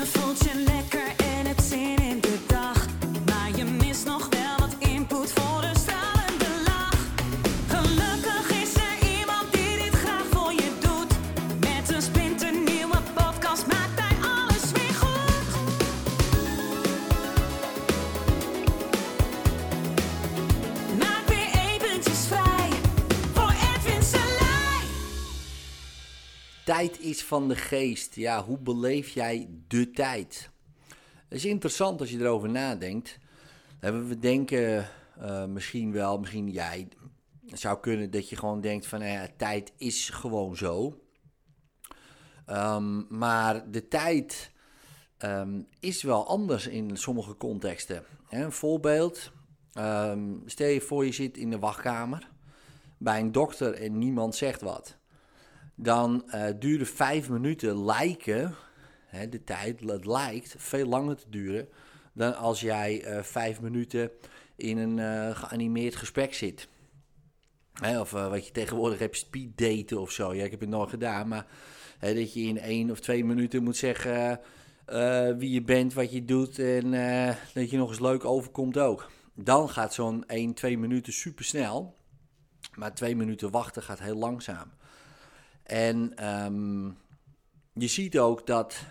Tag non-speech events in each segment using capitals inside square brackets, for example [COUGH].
Je voelt Tijd is van de geest. Ja, hoe beleef jij de tijd? Het is interessant als je erover nadenkt. We denken eh, misschien wel, misschien jij, zou kunnen dat je gewoon denkt van nou ja, tijd is gewoon zo. Ehm, maar de tijd ehm, is wel anders in sommige contexten. Een voorbeeld, ehm, stel je voor je zit in de wachtkamer bij een dokter en niemand zegt wat dan eh duren vijf minuten lijken, hè, de tijd, het lijkt veel langer te duren dan als jij eh, vijf minuten in een eh, geanimeerd gesprek zit. Hè, of wat je tegenwoordig hebt, speed daten of zo. Ja, ik heb het nooit gedaan, maar hè, dat je in één of twee minuten moet zeggen wie je bent, wat je doet en dat je nog eens leuk overkomt ook. Dan gaat zo'n 1, 2 minuten super snel, maar twee minuten wachten gaat heel langzaam. En ehm, je ziet ook dat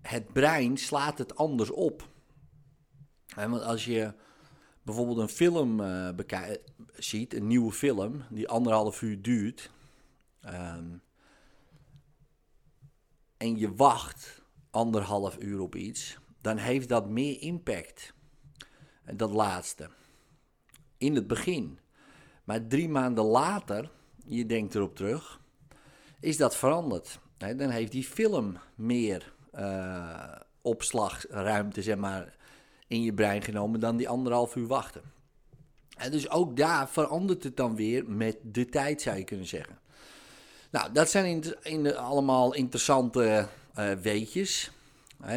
het brein slaat het anders op. Hè, want als je bijvoorbeeld een film eh, bekij- ziet, een nieuwe film, die anderhalf uur duurt, ehm, en je wacht anderhalf uur op iets, dan heeft dat meer impact. En dat laatste. In het begin. Maar drie maanden later, je denkt erop terug, is dat veranderd. Dan heeft die film meer eh, opslagruimte zeg maar, in je brein genomen dan die anderhalf uur wachten. En dus ook daar verandert het dan weer met de tijd, zou je kunnen zeggen. Nou, dat zijn in, in allemaal interessante eh, weetjes.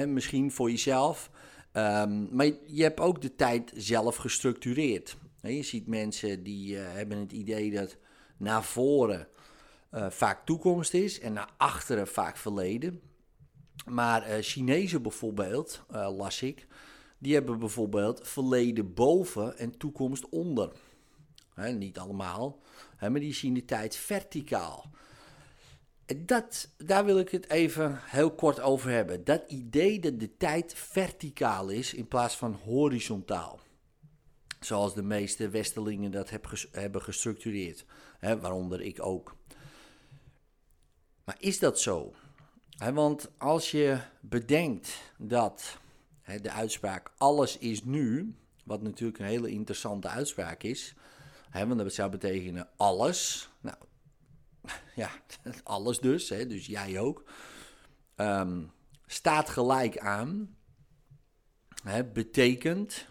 Misschien voor jezelf. Ehm, maar je hebt ook de tijd zelf gestructureerd. Je ziet mensen die eh, hebben het idee dat naar voren eh, vaak toekomst is en naar achteren vaak verleden. Maar eh Chinezen bijvoorbeeld, eh, las ik, die hebben bijvoorbeeld verleden boven en toekomst onder. Niet allemaal, maar die zien de tijd verticaal. Dat, daar wil ik het even heel kort over hebben. Dat idee dat de tijd verticaal is in plaats van horizontaal. Zoals de meeste Westerlingen dat hebben gestructureerd. Waaronder ik ook. Maar is dat zo? Want als je bedenkt dat de uitspraak alles is nu, wat natuurlijk een hele interessante uitspraak is, want dat zou betekenen alles. Nou, [LAUGHS] ja, [LAUGHS] alles dus, dus jij ook. Ehm, staat gelijk aan, betekent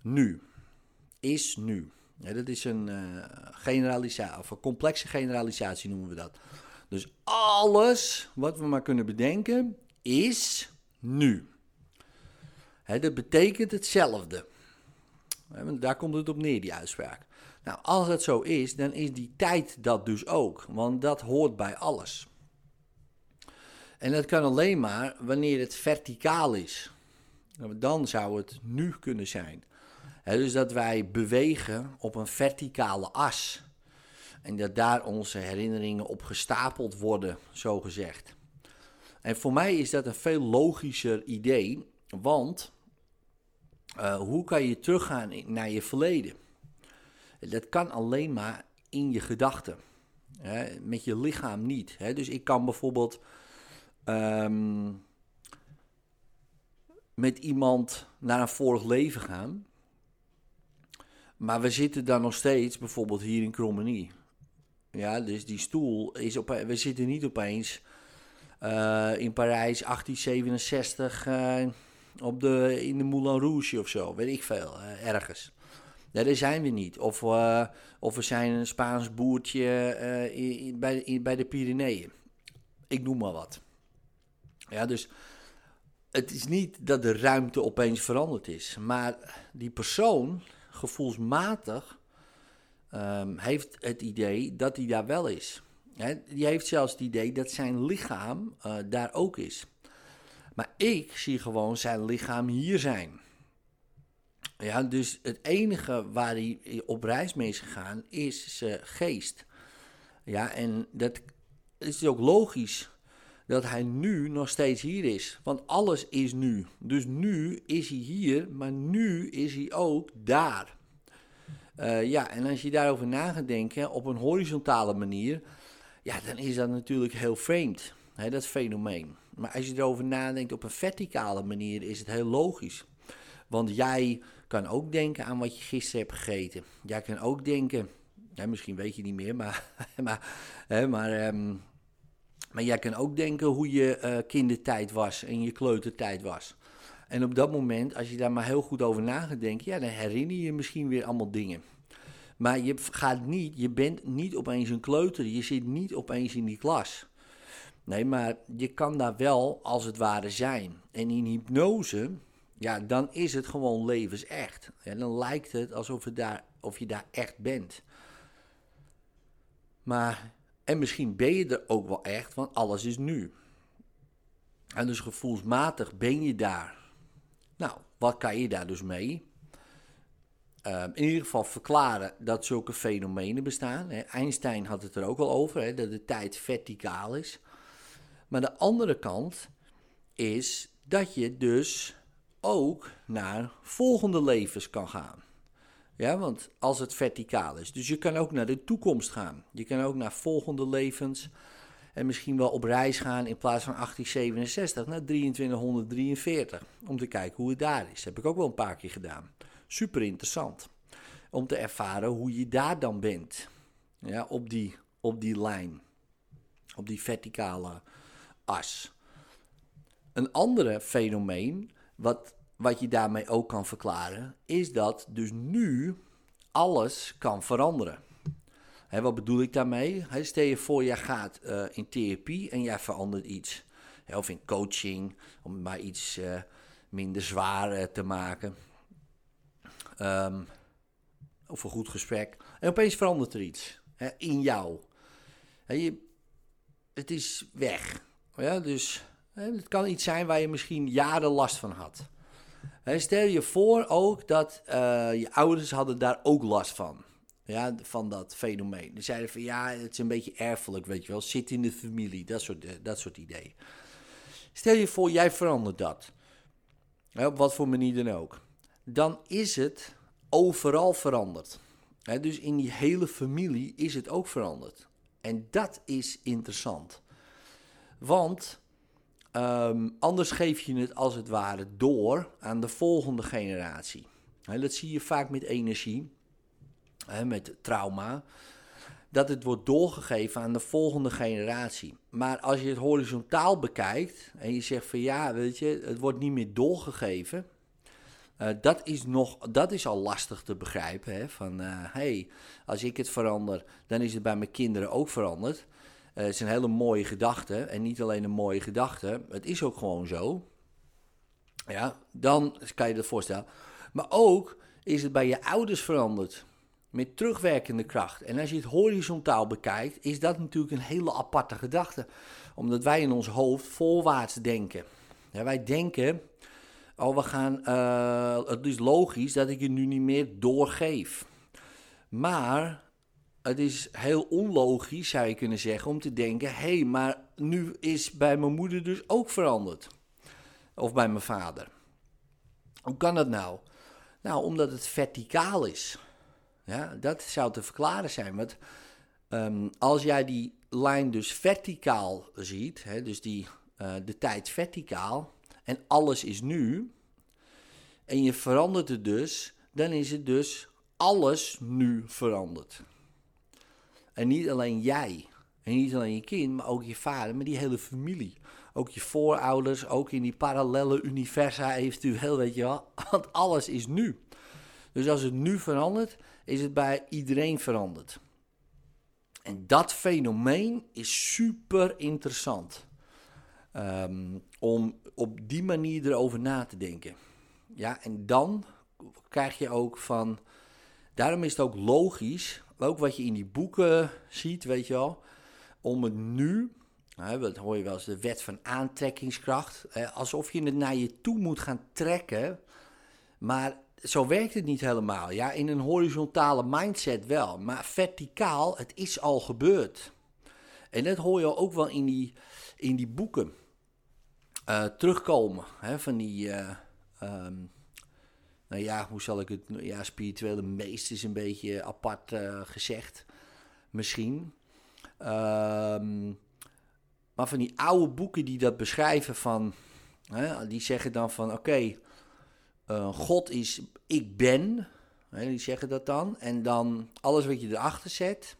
nu, is nu. Dat is een eh generalisatie, of een complexe generalisatie noemen we dat. Dus alles wat we maar kunnen bedenken is nu. Dat betekent hetzelfde. Daar komt het op neer, die uitspraak. Nou, als dat zo is, dan is die tijd dat dus ook. Want dat hoort bij alles. En dat kan alleen maar wanneer het verticaal is. Dan zou het nu kunnen zijn. Dus dat wij bewegen op een verticale as. En dat daar onze herinneringen op gestapeld worden, zo gezegd. En voor mij is dat een veel logischer idee, want eh, hoe kan je teruggaan naar je verleden? Dat kan alleen maar in je gedachten, met je lichaam niet. Dus ik kan bijvoorbeeld ehm, met iemand naar een vorig leven gaan, maar we zitten dan nog steeds bijvoorbeeld hier in Krommenie. Ja, dus die stoel is op. We zitten niet opeens eh, in Parijs 1867 eh, op de, in de Moulin Rouge of zo, weet ik veel, eh, ergens. Daar zijn we niet. Of, of we zijn een Spaans boertje bij, bij de Pyreneeën. Ik noem maar wat. Ja, dus het is niet dat de ruimte opeens veranderd is, maar die persoon, gevoelsmatig, ehm, heeft het idee dat hij daar wel is. Hè, die heeft zelfs het idee dat zijn lichaam eh, daar ook is. Maar ik zie gewoon zijn lichaam hier zijn. Ja, dus het enige waar hij op reis mee is gegaan is zijn geest. Ja, en dat is ook logisch dat hij nu nog steeds hier is. Want alles is nu. Dus nu is hij hier, maar nu is hij ook daar. Uh, ja, en als je daarover na gaat denken op een horizontale manier, ja, dan is dat natuurlijk heel vreemd, hè, dat fenomeen. Maar als je erover nadenkt op een verticale manier, is het heel logisch. Want jij kan ook denken aan wat je gisteren hebt gegeten. Jij kan ook denken, misschien weet je niet meer, maar, [LAUGHS] maar, hè, maar, um, maar jij kan ook denken hoe je uh, kindertijd was en je kleutertijd was. En op dat moment, als je daar maar heel goed over na gaat denken, ja, dan herinner je misschien weer allemaal dingen. Maar je gaat niet, je bent niet opeens een kleuter, je zit niet opeens in die klas. Nee, maar je kan daar wel als het ware zijn. En in hypnose, ja, dan is het gewoon levensecht. En dan lijkt het alsof daar, of je daar echt bent. Maar, en misschien ben je er ook wel echt, want alles is nu. En dus gevoelsmatig ben je daar. Nou, wat kan je daar dus mee? Uh, in ieder geval verklaren dat zulke fenomenen bestaan. Einstein had het er ook al over, dat de tijd verticaal is. Maar de andere kant is dat je dus ook naar volgende levens kan gaan. Ja, want als het verticaal is. Dus je kan ook naar de toekomst gaan. Je kan ook naar volgende levens. En misschien wel op reis gaan in plaats van 1867 naar 2343. Om te kijken hoe het daar is. Dat heb ik ook wel een paar keer gedaan. Super interessant. Om te ervaren hoe je daar dan bent. Ja, op die, op die lijn. Op die verticale as. Een andere fenomeen, wat, wat je daarmee ook kan verklaren, is dat dus nu alles kan veranderen. Wat bedoel ik daarmee? Stel je voor, jij gaat uh, in therapie en jij verandert iets. Of in coaching, om maar iets uh, minder zwaar uh, te maken. Um, of een goed gesprek. En opeens verandert er iets in jou. Het is weg. Ja, dus het kan iets zijn waar je misschien jaren last van had. Stel je voor ook dat je ouders hadden daar ook last van. Ja, van dat fenomeen. Ze zeiden van ja, het is een beetje erfelijk, weet je wel. Zit in de familie, dat soort, dat soort ideeën. Stel je voor, jij verandert dat. Op wat voor manier dan ook. Dan is het overal veranderd. dus in die hele familie is het ook veranderd. En dat is interessant. Want um, anders geef je het als het ware door aan de volgende generatie. dat zie je vaak met energie hè, met trauma, dat het wordt doorgegeven aan de volgende generatie. Maar als je het horizontaal bekijkt en je zegt van ja, weet je, het wordt niet meer doorgegeven. Uh, dat, is nog, dat is al lastig te begrijpen. Hè? Van uh, hey, als ik het verander, dan is het bij mijn kinderen ook veranderd. Uh, het is een hele mooie gedachte. En niet alleen een mooie gedachte, het is ook gewoon zo. Ja, dan kan je dat voorstellen. Maar ook is het bij je ouders veranderd met terugwerkende kracht. En als je het horizontaal bekijkt, is dat natuurlijk een hele aparte gedachte. Omdat wij in ons hoofd voorwaarts denken. Wij denken, oh we gaan, uh, het is logisch dat ik het nu niet meer doorgeef. Maar het is heel onlogisch, zou je kunnen zeggen, om te denken, hé, hey, maar nu is bij mijn moeder dus ook veranderd. Of bij mijn vader. Hoe kan dat nou? Nou, omdat het verticaal is. Ja, dat zou te verklaren zijn. Want ehm, als jij die lijn dus verticaal ziet, hè, dus die, uh, de tijd verticaal, en alles is nu, en je verandert het dus, dan is het dus alles nu veranderd. En niet alleen jij, en niet alleen je kind, maar ook je vader, maar die hele familie. Ook je voorouders, ook in die parallele universa eventueel, weet je wel. Want alles is nu. Dus als het nu verandert, is het bij iedereen veranderd. En dat fenomeen is super interessant. Ehm, om op die manier erover na te denken. Ja, en dan krijg je ook van. Daarom is het ook logisch, ook wat je in die boeken ziet, weet je wel, om het nu Hè, dat hoor je wel eens, de wet van aantrekkingskracht. Alsof je het naar je toe moet gaan trekken. Maar zo werkt het niet helemaal. Ja, in een horizontale mindset wel. Maar verticaal, het is al gebeurd. En dat hoor je ook wel in die, in die boeken eh, terugkomen. Hè, van die, eh, ehm, nou ja, hoe zal ik het, ja, spirituele meest is een beetje apart uh, gezegd. Misschien. Ehm, maar van die oude boeken die dat beschrijven van, hè, die zeggen dan van oké, uh, God is ik ben, hè, die zeggen dat dan. En dan alles wat je erachter zet,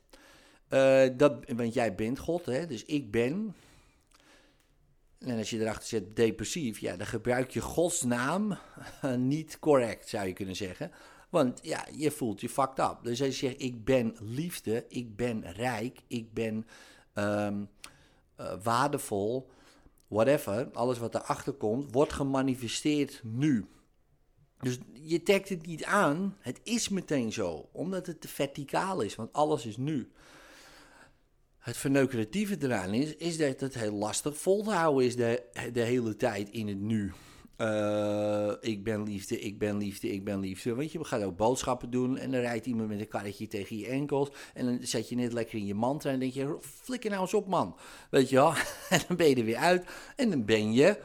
uh, dat, want jij bent God, hè, dus ik ben. En als je erachter zet depressief, ja, dan gebruik je Gods naam [LAUGHS] niet correct, zou je kunnen zeggen. Want ja, je voelt je fucked up. Dus als je zegt, ik ben liefde, ik ben rijk, ik ben um, uh, waardevol, whatever, alles wat erachter komt, wordt gemanifesteerd nu. Dus je trekt het niet aan, het is meteen zo, omdat het te verticaal is, want alles is nu. Het verneukeratieve eraan is, is dat het heel lastig vol te houden is de, de hele tijd in het nu. Uh, ik ben liefde, ik ben liefde, ik ben liefde. Weet je, we gaan ook boodschappen doen en dan rijdt iemand met een karretje tegen je enkels. En dan zet je net lekker in je mantra en denk je, flikker nou eens op man. Weet je wel, [LAUGHS] en dan ben je er weer uit en dan ben je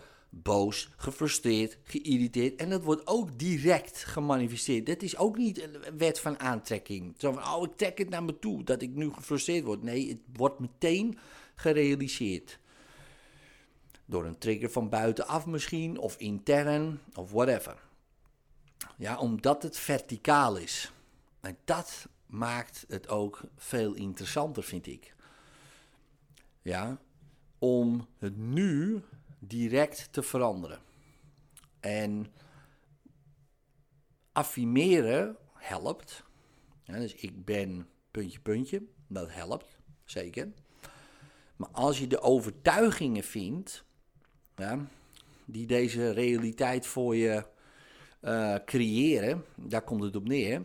boos, gefrustreerd, geïrriteerd. En dat wordt ook direct gemanifesteerd. Dat is ook niet een wet van aantrekking. Zo van, oh, ik trek het naar me toe, dat ik nu gefrustreerd word. Nee, het wordt meteen gerealiseerd. Door een trigger van buitenaf misschien, of intern, of whatever. Ja, omdat het verticaal is. En dat maakt het ook veel interessanter, vind ik. Ja, om het nu direct te veranderen. En affirmeren helpt. Dus ik ben puntje, puntje. Dat helpt, zeker. Maar als je de overtuigingen vindt ja, die deze realiteit voor je uh, creëren, daar komt het op neer.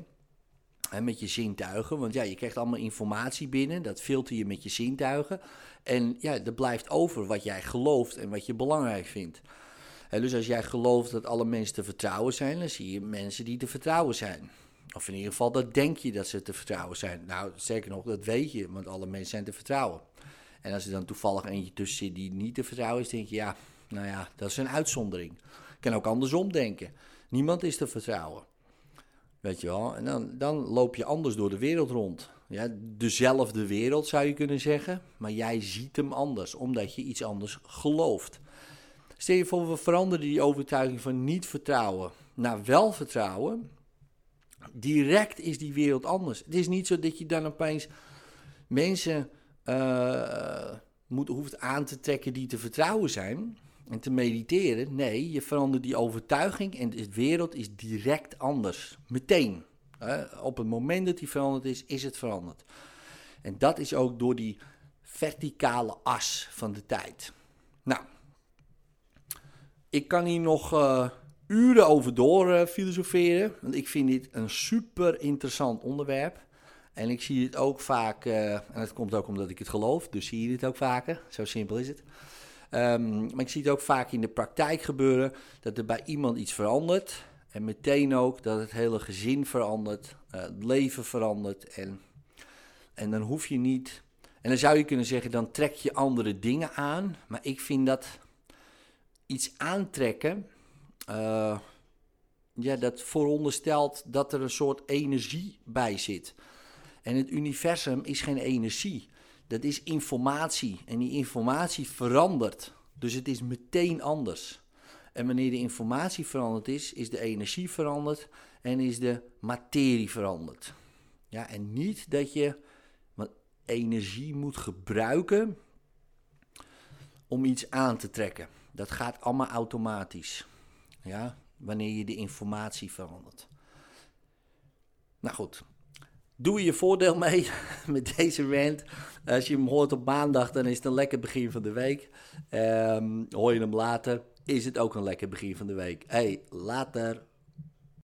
Met je zintuigen, want ja, je krijgt allemaal informatie binnen, dat filter je met je zintuigen. En ja, er blijft over wat jij gelooft en wat je belangrijk vindt. Hè, dus als jij gelooft dat alle mensen te vertrouwen zijn, dan zie je mensen die te vertrouwen zijn. Of in ieder geval, dat denk je dat ze te vertrouwen zijn. Nou, zeker nog, dat weet je, want alle mensen zijn te vertrouwen. En als er dan toevallig eentje tussen zit die niet te vertrouwen is, denk je, ja, nou ja, dat is een uitzondering. Ik kan ook andersom denken. Niemand is te vertrouwen. Weet je wel? En dan, dan loop je anders door de wereld rond. Ja, dezelfde wereld zou je kunnen zeggen, maar jij ziet hem anders, omdat je iets anders gelooft. Stel je voor, we veranderen die overtuiging van niet vertrouwen naar wel vertrouwen. Direct is die wereld anders. Het is niet zo dat je dan opeens mensen uh, moet, hoeft aan te trekken die te vertrouwen zijn en te mediteren. Nee, je verandert die overtuiging en de wereld is direct anders. Meteen. op het moment dat die veranderd is, is het veranderd. En dat is ook door die verticale as van de tijd. Nou, ik kan hier nog uh, uren over door uh, filosoferen, want ik vind dit een super interessant onderwerp. En ik zie het ook vaak, uh, en dat komt ook omdat ik het geloof, dus zie je dit ook vaker. Zo simpel is het. Um, maar ik zie het ook vaak in de praktijk gebeuren dat er bij iemand iets verandert. En meteen ook dat het hele gezin verandert, uh, het leven verandert. En, en dan hoef je niet. En dan zou je kunnen zeggen, dan trek je andere dingen aan. Maar ik vind dat iets aantrekken. Uh, ja, dat veronderstelt dat er een soort energie bij zit. En het universum is geen energie dat is informatie. En die informatie verandert. Dus het is meteen anders. En wanneer de informatie veranderd is, is de energie veranderd en is de materie veranderd. Ja, en niet dat je energie moet gebruiken om iets aan te trekken. Dat gaat allemaal automatisch. Ja, wanneer je de informatie verandert. Nou goed, doe je voordeel mee [LAUGHS] met deze rant. Als je hem hoort op maandag, dan is het een lekker begin van de week. Um, hoor je hem later, is het ook een lekker begin van de week. Hey, later.